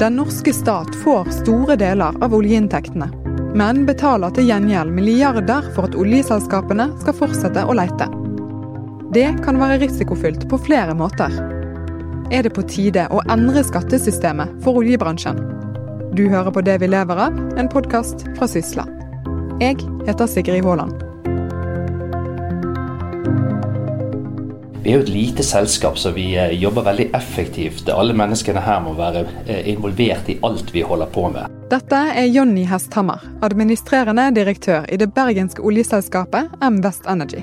Den norske stat får store deler av oljeinntektene, men betaler til gjengjeld milliarder for at oljeselskapene skal fortsette å leite. Det kan være risikofylt på flere måter. Er det på tide å endre skattesystemet for oljebransjen? Du hører på Det vi lever av, en podkast fra Sysla. Jeg heter Sigrid Haaland. Vi er jo et lite selskap, så vi eh, jobber veldig effektivt. Alle menneskene her må være eh, involvert i alt vi holder på med. Dette er Jonny Hesthammer, administrerende direktør i det bergenske oljeselskapet M West Energy.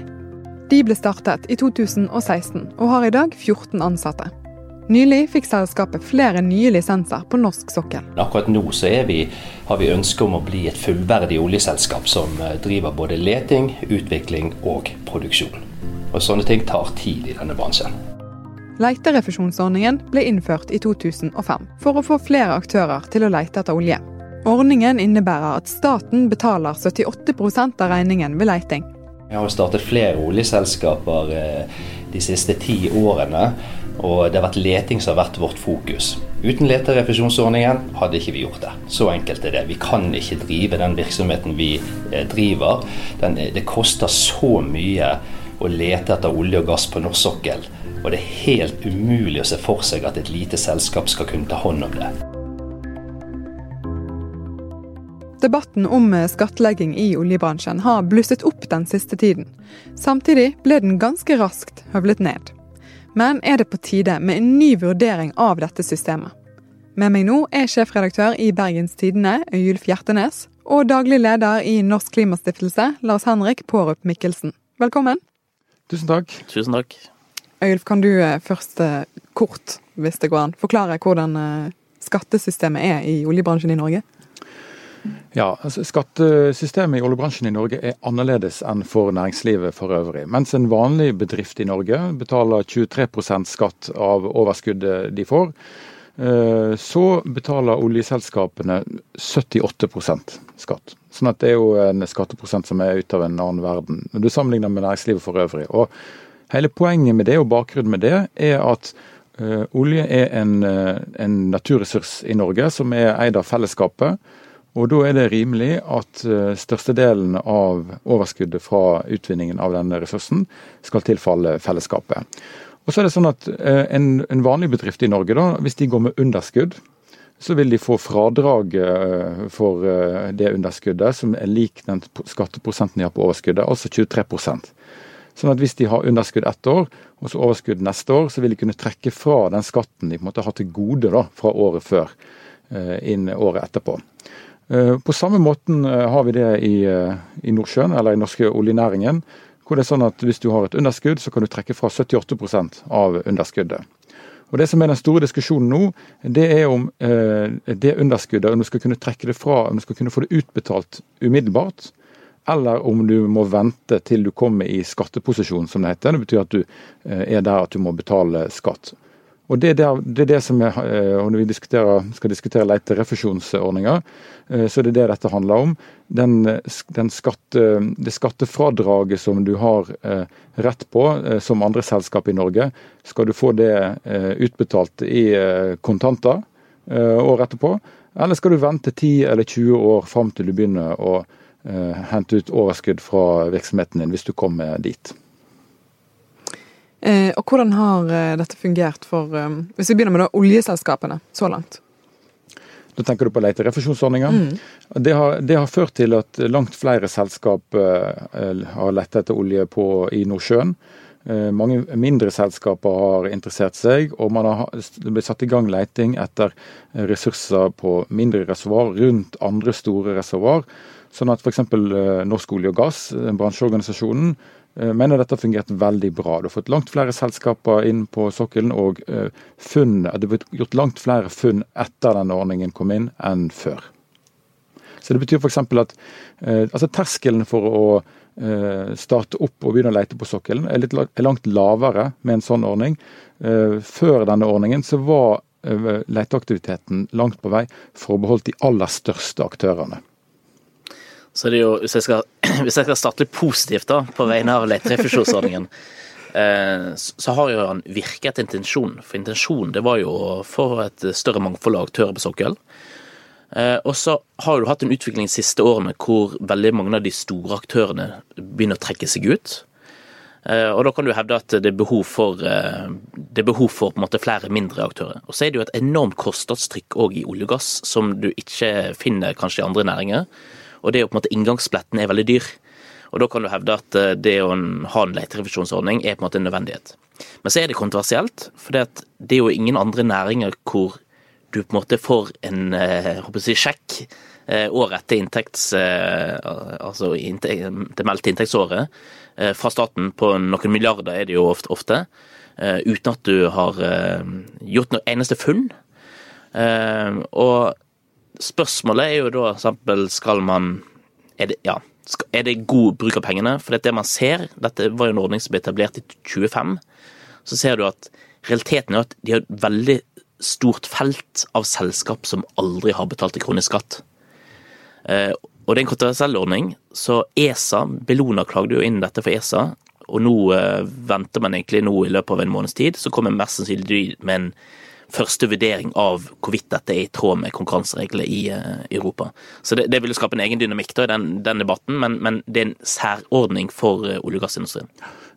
De ble startet i 2016 og har i dag 14 ansatte. Nylig fikk selskapet flere nye lisenser på norsk sokkel. Akkurat nå vi, har vi ønske om å bli et fullverdig oljeselskap som eh, driver både leting, utvikling og produksjon. Og sånne ting tar tid i denne bransjen. Leterefusjonsordningen ble innført i 2005 for å få flere aktører til å lete etter olje. Ordningen innebærer at staten betaler 78% av regningen ved leiting. Vi har startet flere oljeselskaper eh, de siste ti årene, og det har vært leting som har vært vårt fokus. Uten leterefusjonsordningen hadde ikke vi gjort det. Så enkelt er det. Vi kan ikke drive den virksomheten vi eh, driver. Den, det koster så mye å lete etter olje og gass på norsk sokkel. Og det er helt umulig å se for seg at et lite selskap skal kunne ta hånd om det. Debatten om skattlegging i oljebransjen har blusset opp den siste tiden. Samtidig ble den ganske raskt høvlet ned. Men er det på tide med en ny vurdering av dette systemet? Med meg nå er sjefredaktør i Bergens Tidende, Øyulf Hjertenes, og daglig leder i Norsk Klimastiftelse, Lars Henrik Pårup Mikkelsen. Velkommen. Tusen takk. Tusen takk. Øyulf, kan du eh, først eh, kort, hvis det går an, forklare hvordan eh, skattesystemet er i oljebransjen i Norge? Ja, altså Skattesystemet i oljebransjen i Norge er annerledes enn for næringslivet for øvrig. Mens en vanlig bedrift i Norge betaler 23% skatt av overskuddet de får, så betaler oljeselskapene 78% skatt. Sånn at det er jo en skatteprosent som er ute av en annen verden. Når du sammenligner med næringslivet for øvrig. Og hele poenget med det, og bakgrunnen med det, er at uh, olje er en, uh, en, naturressurs i Norge som er eid av fellesskapet. Og da er det rimelig at størstedelen av overskuddet fra utvinningen av denne ressursen skal tilfalle fellesskapet. Og så er det sånn at en, en vanlig bedrift i Norge, da, hvis de går med underskudd, så vil de få fradrag eh, for eh, det underskuddet, som er lik den skatteprosenten de har på overskuddet, altså 23% Sånn at Hvis de har underskudd ett år, og så overskudd neste år, så vil de kunne trekke fra den skatten de på en måte har til gode da, fra året før, eh, inn året etterpå. På samme måten har vi det i, i Nordsjøen, eller i norske oljenæringen. Hvor det er sånn at Hvis du har et underskudd, så kan du trekke fra 78% av underskuddet. Og Det som er den store diskusjonen nå, det er om eh, det underskuddet, om du skal kunne trekke det fra, om du skal kunne få det utbetalt umiddelbart, eller om du må vente til du kommer i skatteposisjon, som det heter. Det betyr at du eh, er der at du må betale skatt. Og Det er, der, det, er det som er, eh, og Når vi skal diskutere leiterefusjonsordninger, så så er det det dette handler om. Den, den skatte, det skattefradraget som du har eh, rett på som andre selskap i Norge, skal du få det utbetalt i kontanter året etterpå? Eller skal du vente 10 eller 20 år fram til du begynner å hente ut overskudd fra virksomheten din, hvis du kommer dit? Eh, og hvordan har eh, dette fungert for eh, Hvis vi begynner med da, oljeselskapene så langt? Da tenker du på leterefusjonsordninga. Mm. Det, det, har ført til at langt flere selskap har lett etter olje på, i Nordsjøen. Mange mindre selskaper har interessert seg, og man har blitt satt i gang leiting etter ressurser på mindre reservoar rundt andre store reservoar. Sånn at f.eks. Norsk olje og gass, bransjeorganisasjonen, mener dette har fungert veldig bra. Du har fått langt flere selskaper inn på sokkelen, og eh, funn, det har gjort langt flere funn etter denne ordningen kom inn, enn før. Så Det betyr f.eks. at eh, altså terskelen for å starte opp og begynne å lete på sokkelen er, litt, er langt lavere med en sånn ordning. Før denne ordningen så var leteaktiviteten langt på vei forbeholdt de aller største aktørene. Så det er jo, hvis jeg skal, hvis jeg skal starte litt positivt da, på vegne av leterefusjonsordningen så har jo han virket intensjon. For intensjonen det var jo å få et større mangfold av aktører på sokkelen. Og så har du hatt en utvikling de siste årene hvor veldig mange av de store aktørene begynner å trekke seg ut. Og Da kan du hevde at det er behov for, er behov for måte, flere mindre aktører. Og Så er det jo et enormt kostnadstrykk òg i olje og gass, som du ikke finner kanskje i andre næringer. Og det er jo på en måte Inngangsbilletten er veldig dyr. Og Da kan du hevde at eh, det å ha en leterefusjonsordning er på en måte en nødvendighet. Men så er det kontroversielt, for det er jo ingen andre næringer hvor du på en måte får en eh, jeg, sjekk eh, året etter inntekts, altså det meldte inntektsåret fra staten på noen milliarder er det jo ofte uten at du har gjort noe eneste funn. Og spørsmålet er jo da eksempel skal man er det, ja, er det god bruk av pengene? For det man ser, dette var jo en ordning som ble etablert i 25, så ser du at realiteten er at de har et veldig stort felt av selskap som aldri har betalt en krone i skatt. Eh, og det er en kontroversiell ordning, så ESA, Bellona klagde jo inn dette for ESA, og nå eh, venter man egentlig nå i løpet av en måneds tid, så kommer mest sannsynlig med en første vurdering av hvorvidt dette er i tråd med konkurransereglene i uh, Europa. Så det, det ville skape en egen dynamikk da, i den, den debatten, men, men, det er en særordning for uh, olje- og gassindustrien.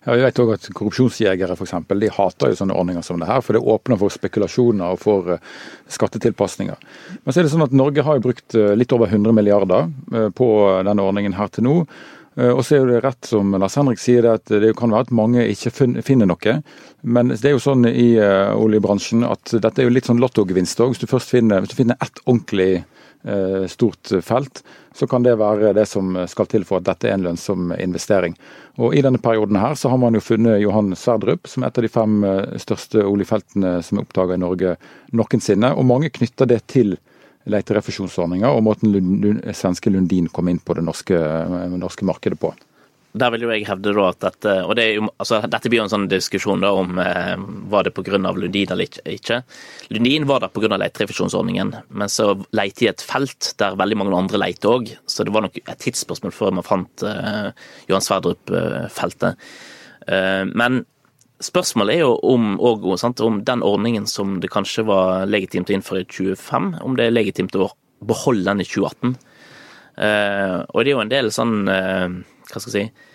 Ja, vi vet også at Korrupsjonsjegere for eksempel, de hater jo sånne ordninger som det her, for det åpner for spekulasjoner og for uh, skattetilpasninger. Men så er det sånn at Norge har jo brukt litt over 100 milliarder på denne ordningen her til nå. Eh, og så er det rett som Lars Henrik sier, at det kan være at mange ikke finner noe. Men det er jo sånn i uh, oljebransjen at dette er jo litt sånn lottogevinst òg. Hvis du først finner, hvis du finner ett ordentlig uh, stort felt, så kan det være det som skal til for at dette er en lønnsom investering. Og I denne perioden her så har man jo funnet Johan Sverdrup som er et av de fem største oljefeltene som er oppdaga i Norge noensinne. Og mange knytter det til leterefusjonsordninga, og måten Lund, svenske Lundin kom inn på det norske, norske, markedet på. Der vil jo jeg hevde da at dette og det jo, altså, dette blir jo en sånn diskusjon da om eh, var det pga. Lundin eller ikke. Lundin var der pga. leterefusjonsordningen, men så leite i et felt der veldig mange andre leite òg, så det var nok et tidsspørsmål før man fant eh, Johan Sverdrup-feltet. Eh, men Spørsmålet er jo om, om, den ordningen som det kanskje var legitimt å innføre i 2025, om det er legitimt å beholde den i 2018. Uh, eh, og det er jo en del sånn uh, Hva skal jeg si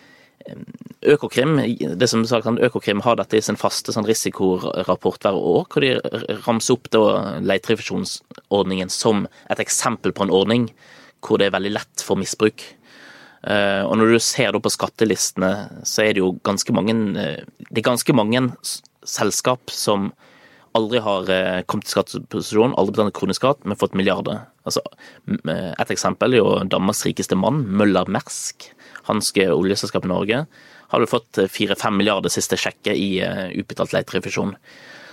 Økokrim det som sagt, Økokrim har dette i sin faste sånn, risikorapport hver år, hvor de ramser opp leterefusjonsordningen som et eksempel på en ordning hvor det er veldig lett for misbruk. Eh, og når du ser på skattelistene, så er det jo ganske mange eh, Det er ganske mange selskap som aldri har eh, kommet til skatteposisjon, aldri betalt kroneskatt, men fått milliarder. Altså, et eksempel er jo Danmarks rikeste mann, Møller Mersk. Hanske oljeselskap i Norge. Har du fått fire-fem milliarder siste sjekket i utbetalt leterefusjon.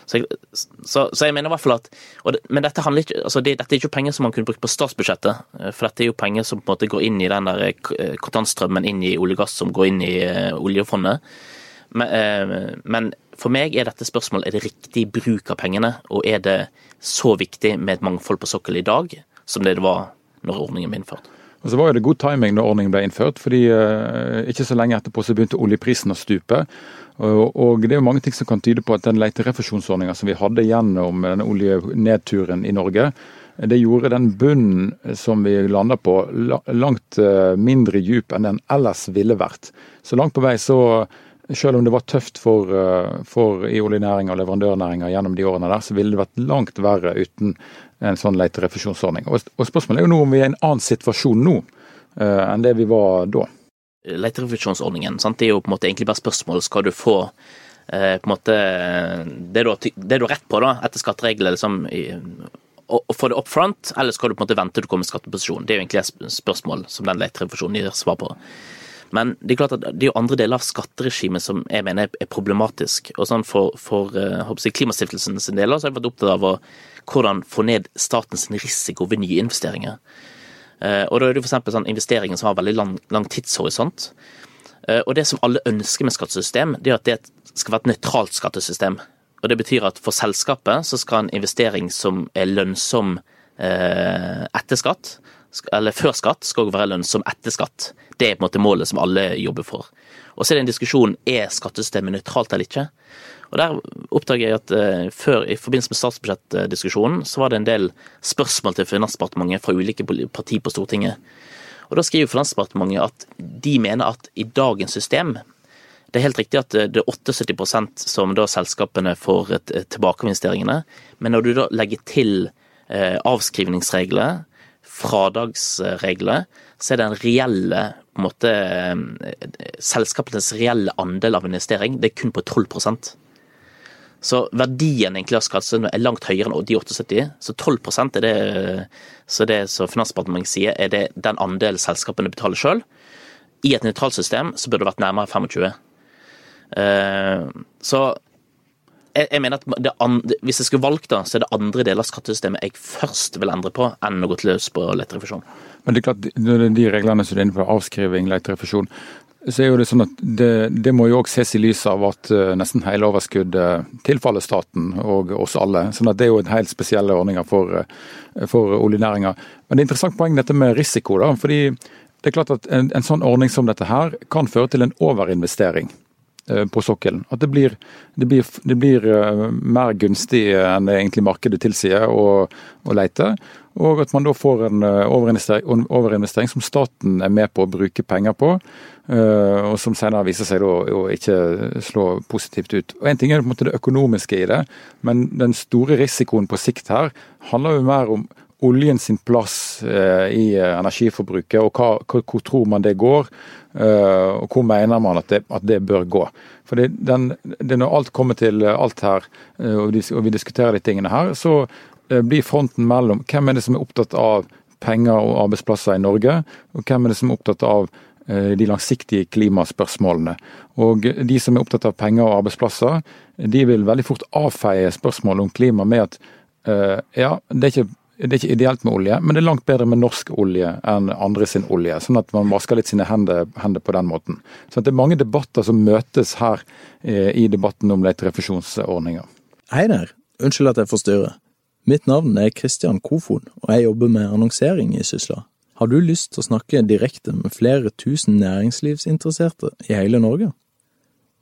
Så jeg, så, så jeg mener i hvert fall at det, Men dette, ikke, altså det, dette er ikke penger som man kunne brukt på statsbudsjettet. Eh, for dette er jo penger som på en måte går inn i den der eh, kontantstrømmen inn i olje og gass som går inn i oljefondet. Men, men, for meg er dette spørsmålet er det riktig bruk av pengene, og er det så viktig med et mangfold på sokkelen i dag som det var når ordningen ble innført? Og så var det god timing da ordningen ble innført, fordi uh, ikke så lenge etterpå så begynte oljeprisen å stupe. Og Det er jo mange ting som kan tyde på at den leterefusjonsordninga som vi hadde gjennom denne oljenedturen i Norge, det gjorde den bunnen som vi landa på langt eh, mindre djup enn den ellers ville vært. Så langt på vei så selv om det var tøft for, eh, for i oljenæringa og leverandørnæringa gjennom de årene der, så ville det vært langt verre uten en sånn leterefusjonsordning. Og, spørsmålet er jo nå om vi er i en annen situasjon nå uh, enn det vi var da leterefusjonsordningen. Sant? Det er jo på en måte egentlig bare spørsmål skal du få eh, på en måte det du, det du har rett på da, etter skattereglene. liksom å få det up front, eller skal du på en måte vente til du kommer i skatteposisjon? Det er jo egentlig et spørsmål som den leterefusjonen gir svar på. Men det er klart at det er jo andre deler av skatteregimet som jeg mener er problematisk. Og sånn For, for uh, Klimastiftelsen sin del har jeg vært opptatt av å, hvordan få ned statens risiko ved nye investeringer. Eh, og da er det f.eks. sånn investeringer som har veldig lang, lang tidshorisont. Eh, og det som alle ønsker med skattesystem, det er at det skal være et nøytralt skattesystem. Og det betyr at for selskapet så skal en investering som er lønnsom eh, etter skatt, eller før skatt skal være lønnsom etter skatt. Det er på en måte målet som alle jobber for. Og så er det en diskusjon er skattesystemet nøytralt eller ikke. Og Der oppdager jeg at uh, før, i forbindelse med statsbudsjettdiskusjonen, så var det en del spørsmål til Finansdepartementet fra ulike partier på Stortinget. Og Da skriver Finansdepartementet at de mener at i dagens system det er helt riktig at det er 78% som da selskapene får tilbake investeringene, men når du da legger til eh, avskrivningsregler, fradragsregler, så er den reelle på en måte, eh, selskapenes reelle andel av investering det er kun på 12% så verdien egentlig av skattesystemet er langt høyere enn de 78, så 12 er det så det som Finansdepartementet sier, er det den andelen selskapene betaler sjøl. I et nøytralt system så burde det vært nærmere 25. Eh, så jeg, mener at andre, Hvis jeg skulle valgt, da, så er det andre deler av skattesystemet jeg først vil endre på, enn å gå til løs på letterefusjon. Men det er klart, de reglene som er inne på, avskriving, letterefusjon, så er jo det sånn at det, det må jo også ses i lys av at uh, nesten hele overskuddet tilfaller staten og oss alle. sånn at Det er jo en helt spesielle ordninger for, uh, for oljenæringa. Men det er interessant poeng dette med risiko. da, fordi det er klart at en, en sånn ordning som dette her kan føre til en overinvestering. Eh, på sokkelen. At det blir, det blir, det blir uh, mer gunstig enn det egentlig markedet tilsier å, å lete. Og at man da får en uh, overinvestering, overinvestering, som staten er med på å bruke penger på. Og som senere viser seg å ikke slå positivt ut. Og En ting er på en måte det økonomiske i det, men den store risikoen på sikt her handler jo mer om oljen sin plass i energiforbruket, og hva, hvor tror man det går. Eh, og hvor mener man at det, at det bør gå. For det, den, Når alt kommer til alt her, eh, og vi diskuterer de tingene her, så eh, blir fronten mellom hvem er det som er opptatt av penger og arbeidsplasser i Norge, og hvem er det som er opptatt av de langsiktige klimaspørsmålene. Og De som er opptatt av penger og arbeidsplasser, de vil veldig fort avfeie spørsmålet om klima med at ja, det er ikke det er ikke ideelt med olje, men det er langt bedre med norsk olje enn andre sin olje. Sånn at man vasker litt sine hender, hender på den måten. Så det er mange debatter som møtes her eh, i debatten om leterefusjonsordninger. Hei der, unnskyld at jeg forstyrrer. Mitt navn er Kristian Kofod, og jeg jobber med annonsering i Sysla. Har du lyst til å snakke direkte med flere tusen næringslivsinteresserte i hele Norge?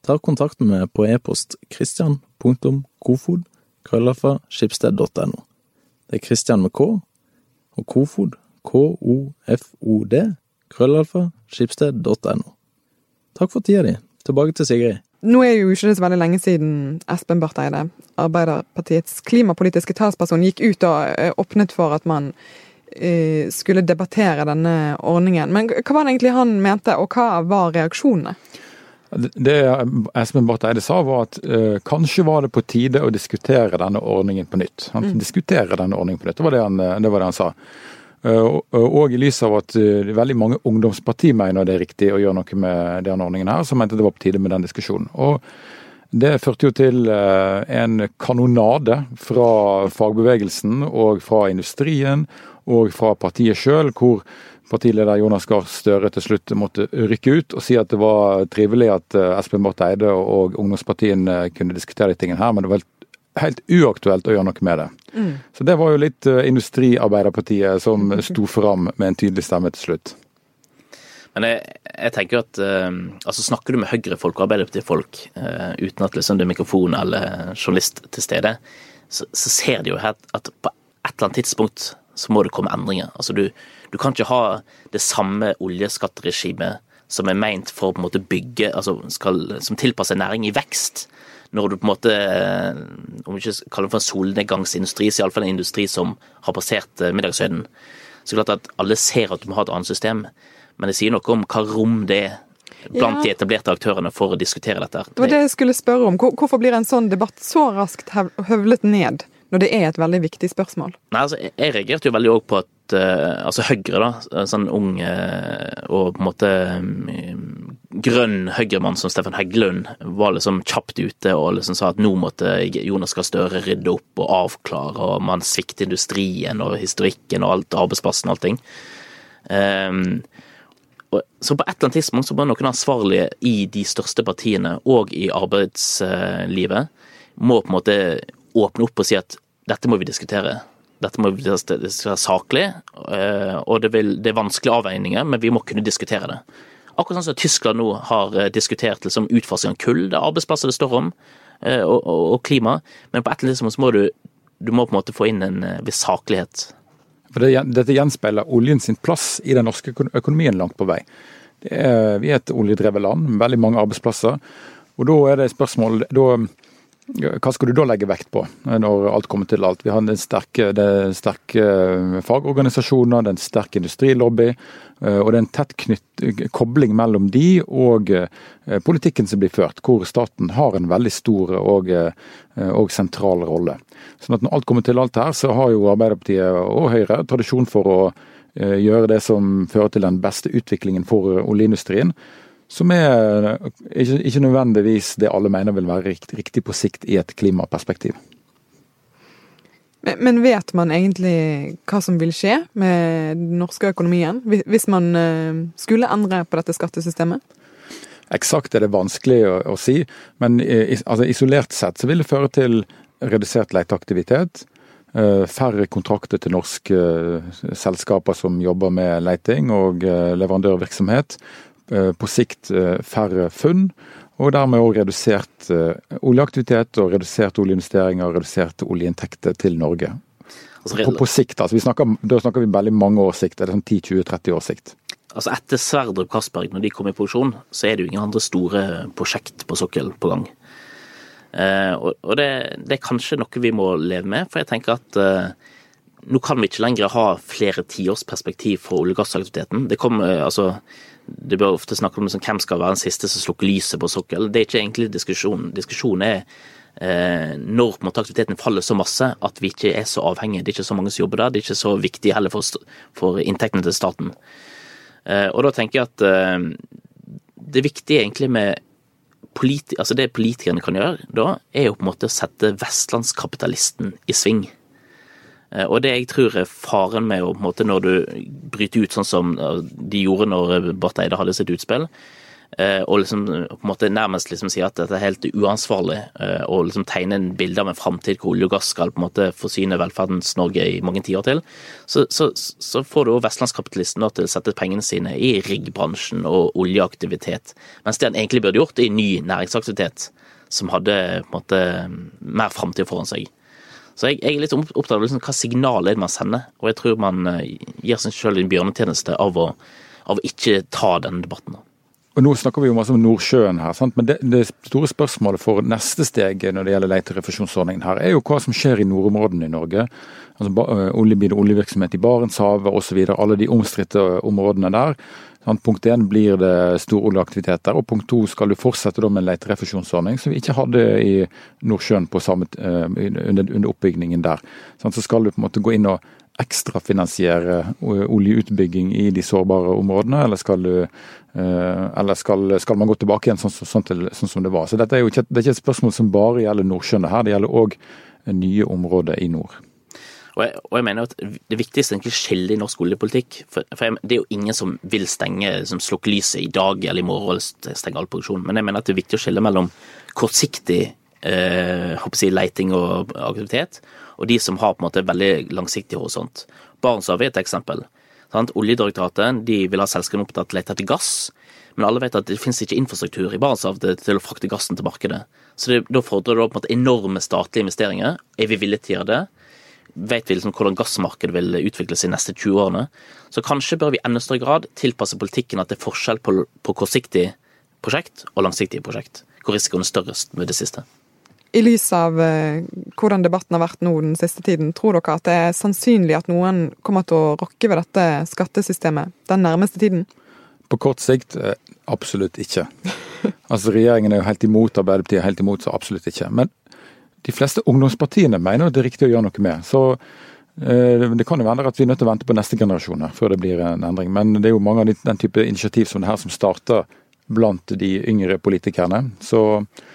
Ta kontakt med meg på e-post christian.kofod krøllafa skipsted.no. Det er Christian med K, og Kofod, K-O-F-O-D, krøllalfa, skipsted.no. Takk for tida di. Tilbake til Sigrid. Nå er jo ikke det så veldig lenge siden Espen Barth Eide, Arbeiderpartiets klimapolitiske talsperson, gikk ut og eh, åpnet for at man eh, skulle debattere denne ordningen. Men hva var det egentlig han mente, og hva var reaksjonene? Det Espen Barth Eide sa, var at uh, kanskje var det på tide å diskutere denne ordningen på nytt. Han mm. diskutere denne ordningen på nytt, det var det han, eh, det var det han sa. Uh, og i lys av at uh, veldig mange ungdomspartier mener det er riktig å gjøre noe med denne ordningen her, så mente det var på tide med den diskusjonen. Og det førte jo til en kanonade fra fagbevegelsen og fra industrien og fra partiet sjøl, hvor partileder Jonas Gahr Støre til slutt måtte rykke ut og si at det var trivelig at eh, Espen Barth Eide og ungdomspartiene kunne diskutere de tingene her, men det var helt, helt uaktuelt å gjøre noe med det. Mm. Så det var jo litt uh, Industriarbeiderpartiet som sto fram med en tydelig stemme til slutt. Men jeg, jeg tenker at eh, altså Snakker du med Høyre-folk og Arbeiderparti-folk eh, uten at liksom det er mikrofon eller journalist til stede, så, så ser de jo her at på et eller annet tidspunkt så må det komme endringer. Altså du, du kan ikke ha det samme oljeskatteregimet som er meint for å bygge, altså skal, som tilpasser næring i vekst. Når du på en måte, om vi ikke kaller det for en solnedgangsindustri, så iallfall en industri som har passert eh, middagshøyden. Så klart at alle ser at du må ha et annet system, men det sier noe om hva rom det er blant ja. de etablerte aktørene for å diskutere dette. Det var det jeg skulle spørre om. Hvorfor blir en sånn debatt så raskt høvlet ned? Når det er et veldig viktig spørsmål? Nei, altså, Jeg reagerte jo veldig òg på at uh, altså Høyre, da, sånn ung uh, og på en måte um, grønn høyremann som Stefan Heggelund var liksom kjapt ute og liksom sa at nå måtte Jonas Gahr Støre rydde opp og avklare, og man svikter industrien og historikken og alt, arbeidsplassen og allting. Um, så på et eller annet tidspunkt så må noen ansvarlige i de største partiene og i arbeidslivet må på en måte åpne opp og si at dette må vi diskutere. dette må vi diskutere saklig, og det, vil, det er vanskelige avveininger, men vi må kunne diskutere det. Akkurat sånn som Tyskland nå har diskutert liksom, utfasing av kull, det er arbeidsplasser det står om, og, og, og klima. Men på et eller annet tidspunkt må du, du må på en måte få inn en viss saklighet. For det, Dette gjenspeiler oljen sin plass i den norske økonomien langt på vei. Er, vi er et oljedrevet land med veldig mange arbeidsplasser. Og da er det spørsmål da, Hva skal du da legge vekt på, når alt kommer til alt? Vi har den sterke, det sterke fagorganisasjoner, det er en sterk industrilobby, eh, og det er en tett knytt, kobling mellom de og eh, politikken som blir ført, hvor staten har en veldig stor og, eh, og sentral rolle. Sånn at Når alt kommer til alt her, så har jo Arbeiderpartiet og Høyre tradisjon for å gjøre det som fører til den beste utviklingen for oljeindustrien. Som er ikke, ikke nødvendigvis det alle mener vil være riktig, riktig på sikt i et klimaperspektiv. Men, men vet man egentlig hva som vil skje med den norske økonomien, hvis man eh, skulle endre på dette skattesystemet? Eksakt er det vanskelig å, å si, men eh, altså, isolert sett så vil det føre til redusert leteaktivitet. Eh, færre kontrakter til norske selskaper som jobber med leiting og leverandørvirksomhet. Eh, på sikt eh, færre funn, og dermed òg redusert eh, oljeaktivitet og redusert oljeinvesteringer og reduserte oljeinntekter til Norge. Altså, på, på, sikt, altså, snakker, Da snakker vi veldig mange års sikt, er det sånn 10-20-30 års sikt. Altså Etter Sverdrup Castberg, når de kom i produksjon, så er det jo ingen andre store prosjekt på sokkel på gang. Eh, og, og det, det, er kanskje noe vi må leve med, for jeg tenker at eh, nå kan vi ikke lenger ha flere tiårs perspektiv for olje- og gassaktiviteten. Det kommer, altså det bør ofte snakke om liksom, hvem skal være den siste som slukker lyset på sokkelen. Det er ikke egentlig diskusjonen. Diskusjonen er eh, når måte, aktiviteten faller så masse at vi ikke er så avhengige. Det er ikke så mange som jobber der. Det er ikke så viktig heller for, for inntektene til staten. Eh, og da tenker jeg at eh, det viktige egentlig med politi altså det politikerne kan gjøre da, er jo på en måte å sette vestlandskapitalisten i sving. Eh, og det jeg tror er faren med å, på en måte, når du bryter ut sånn som eh, de gjorde når Barth Eide hadde sitt utspill, eh, og liksom på en måte nærmest liksom sier at dette er helt uansvarlig, å liksom tegne en bilde av en framtid hvor olje og gass skal på en måte forsyne velferdens Norge i mange tiår til, så, så, så får du jo vestlandskapitalisten til å sette pengene sine i riggbransjen og oljeaktivitet, mens det han egentlig burde gjort, er ny næringsaktivitet som hadde på en måte mer framtid foran seg. Så jeg, jeg er litt opptatt av liksom, hva signal er man sender, og jeg tror man uh, gir seg selv en bjørnetjeneste av å, av ikke ta denne debatten. Og Nå snakker vi jo masse om Nordsjøen her, sant? men det, det, store spørsmålet for neste steg når det gjelder leterefusjonsordningen her, er jo hva som skjer i nordområdene i Norge. Altså Oljebid og oljevirksomhet i Barentshavet osv. Alle de omstridte områdene der. Punkt én blir det stor oljeaktivitet der, og punkt to skal du fortsette med en leterefusjonsordning som vi ikke hadde i Nordsjøen samme, under, under, oppbyggingen der. Så skal du på en måte gå inn og ekstrafinansiere oljeutbygging i de sårbare områdene, eller skal, du, eh, eller skal, skal man gå tilbake igjen sånn, sånn, til, sånn, som det var. Så dette er jo ikke, det er ikke et spørsmål som bare gjelder Nordsjøen her, det gjelder òg nye områder i nord. Og jeg, og jeg, mener at Det viktigste er egentlig skille i norsk oljepolitikk. For, for jeg, Det er jo ingen som vil stenge, som slukke lyset i dag eller i morgen eller stenge all produksjon. Men jeg mener at det er viktig å skille mellom kortsiktig eh, si, leiting og aktivitet, og de som har på en måte veldig langsiktig horisont. Barentshavet er et eksempel. Sant? Oljedirektoratet de vil ha selskapene opp til å lete etter gass. Men alle vet at det finnes ikke infrastruktur i Barentshavet til å frakte gassen til markedet. Så det, da fordrer det på en måte enorme statlige investeringer. Er vi villige til å gjøre det? vet vi liksom hvordan gassmarkedet vil utvikle seg de neste 20 årene. Så kanskje bør vi i enda større grad tilpasse politikken at det er forskjell på, på kortsiktig prosjekt og langsiktig prosjekt. Hvor risikoen er størrest med det siste. I lys av uh, hvordan debatten har vært nå den siste tiden, tror dere at det er sannsynlig at noen kommer til å rokke ved dette skattesystemet den nærmeste tiden? På kort sikt eh, absolutt ikke. Altså Regjeringen er jo helt imot, Arbeiderpartiet er helt imot, så absolutt ikke. Men de fleste ungdomspartiene mener at det er riktig å gjøre noe med. Så eh, det kan jo være at vi er nødt til å vente på neste generasjoner før det blir en endring. Men det er jo mange av den type initiativ som det her som starter blant de yngre politikerne. Så eh,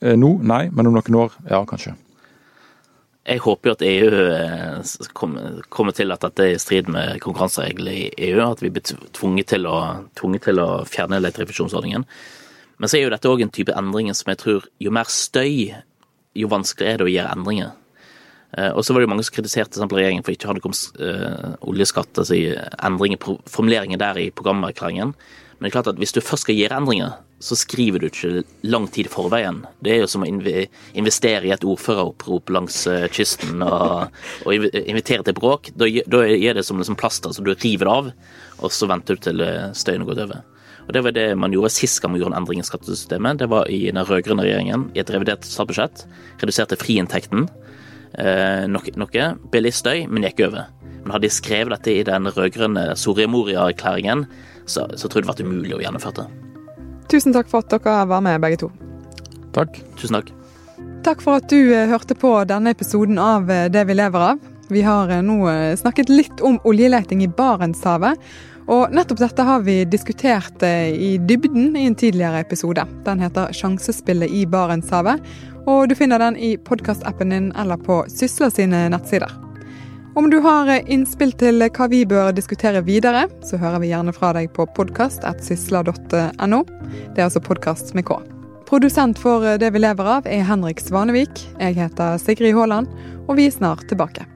nå, nei, men om noen år, ja, kanskje. Jeg håper jo at EU eh, kommer til at dette er i strid med konkurransereglene i EU. At vi blir tvunget til å, tvunget til å fjerne elektrifisjonsordningen. Men så er jo dette òg en type endringer som jeg tror jo mer støy jo vanskeligere er det å gjøre endringer. Eh, og så var det jo mange som kritiserte eksempel, regjeringen for ikke å ha uh, oljeskatt, altså endringer, formuleringer der i programerklæringen. Men det er klart at hvis du først skal gjøre endringer, så skriver du ikke lang tid i forveien. Det er jo som å investere i et ordføreropprop langs eh, kysten og, og invitere til bråk. Da, da er det som liksom plaster, som du river det av, og så venter du til støyen har gått over. Og Det var det man gjorde sist gang man gjorde en endring i skattesystemet. Det var i den rød-grønne regjeringen, i et revidert statsbudsjett. Reduserte friinntekten eh, noe, noe. Billig støy, men gikk over. Men hadde de skrevet dette i den rød-grønne Soria Moria-erklæringen, så, så tror jeg det var umulig å gjennomføre det. Tusen takk for at dere var med, begge to. Takk. Tusen takk. Takk for at du eh, hørte på denne episoden av eh, Det vi lever av. Vi har eh, nå snakket litt om oljeleting i Barentshavet. Og nettopp dette har vi diskutert i dybden i en tidligere episode. Den heter 'Sjansespillet i Barentshavet', og du finner den i podkastappen din eller på Sysla sine nettsider. Om du har innspill til hva vi bør diskutere videre, så hører vi gjerne fra deg på podkast.sysla.no. Det er altså podkast med K. Produsent for Det vi lever av er Henrik Svanevik. Jeg heter Sigrid Haaland, og vi er snart tilbake.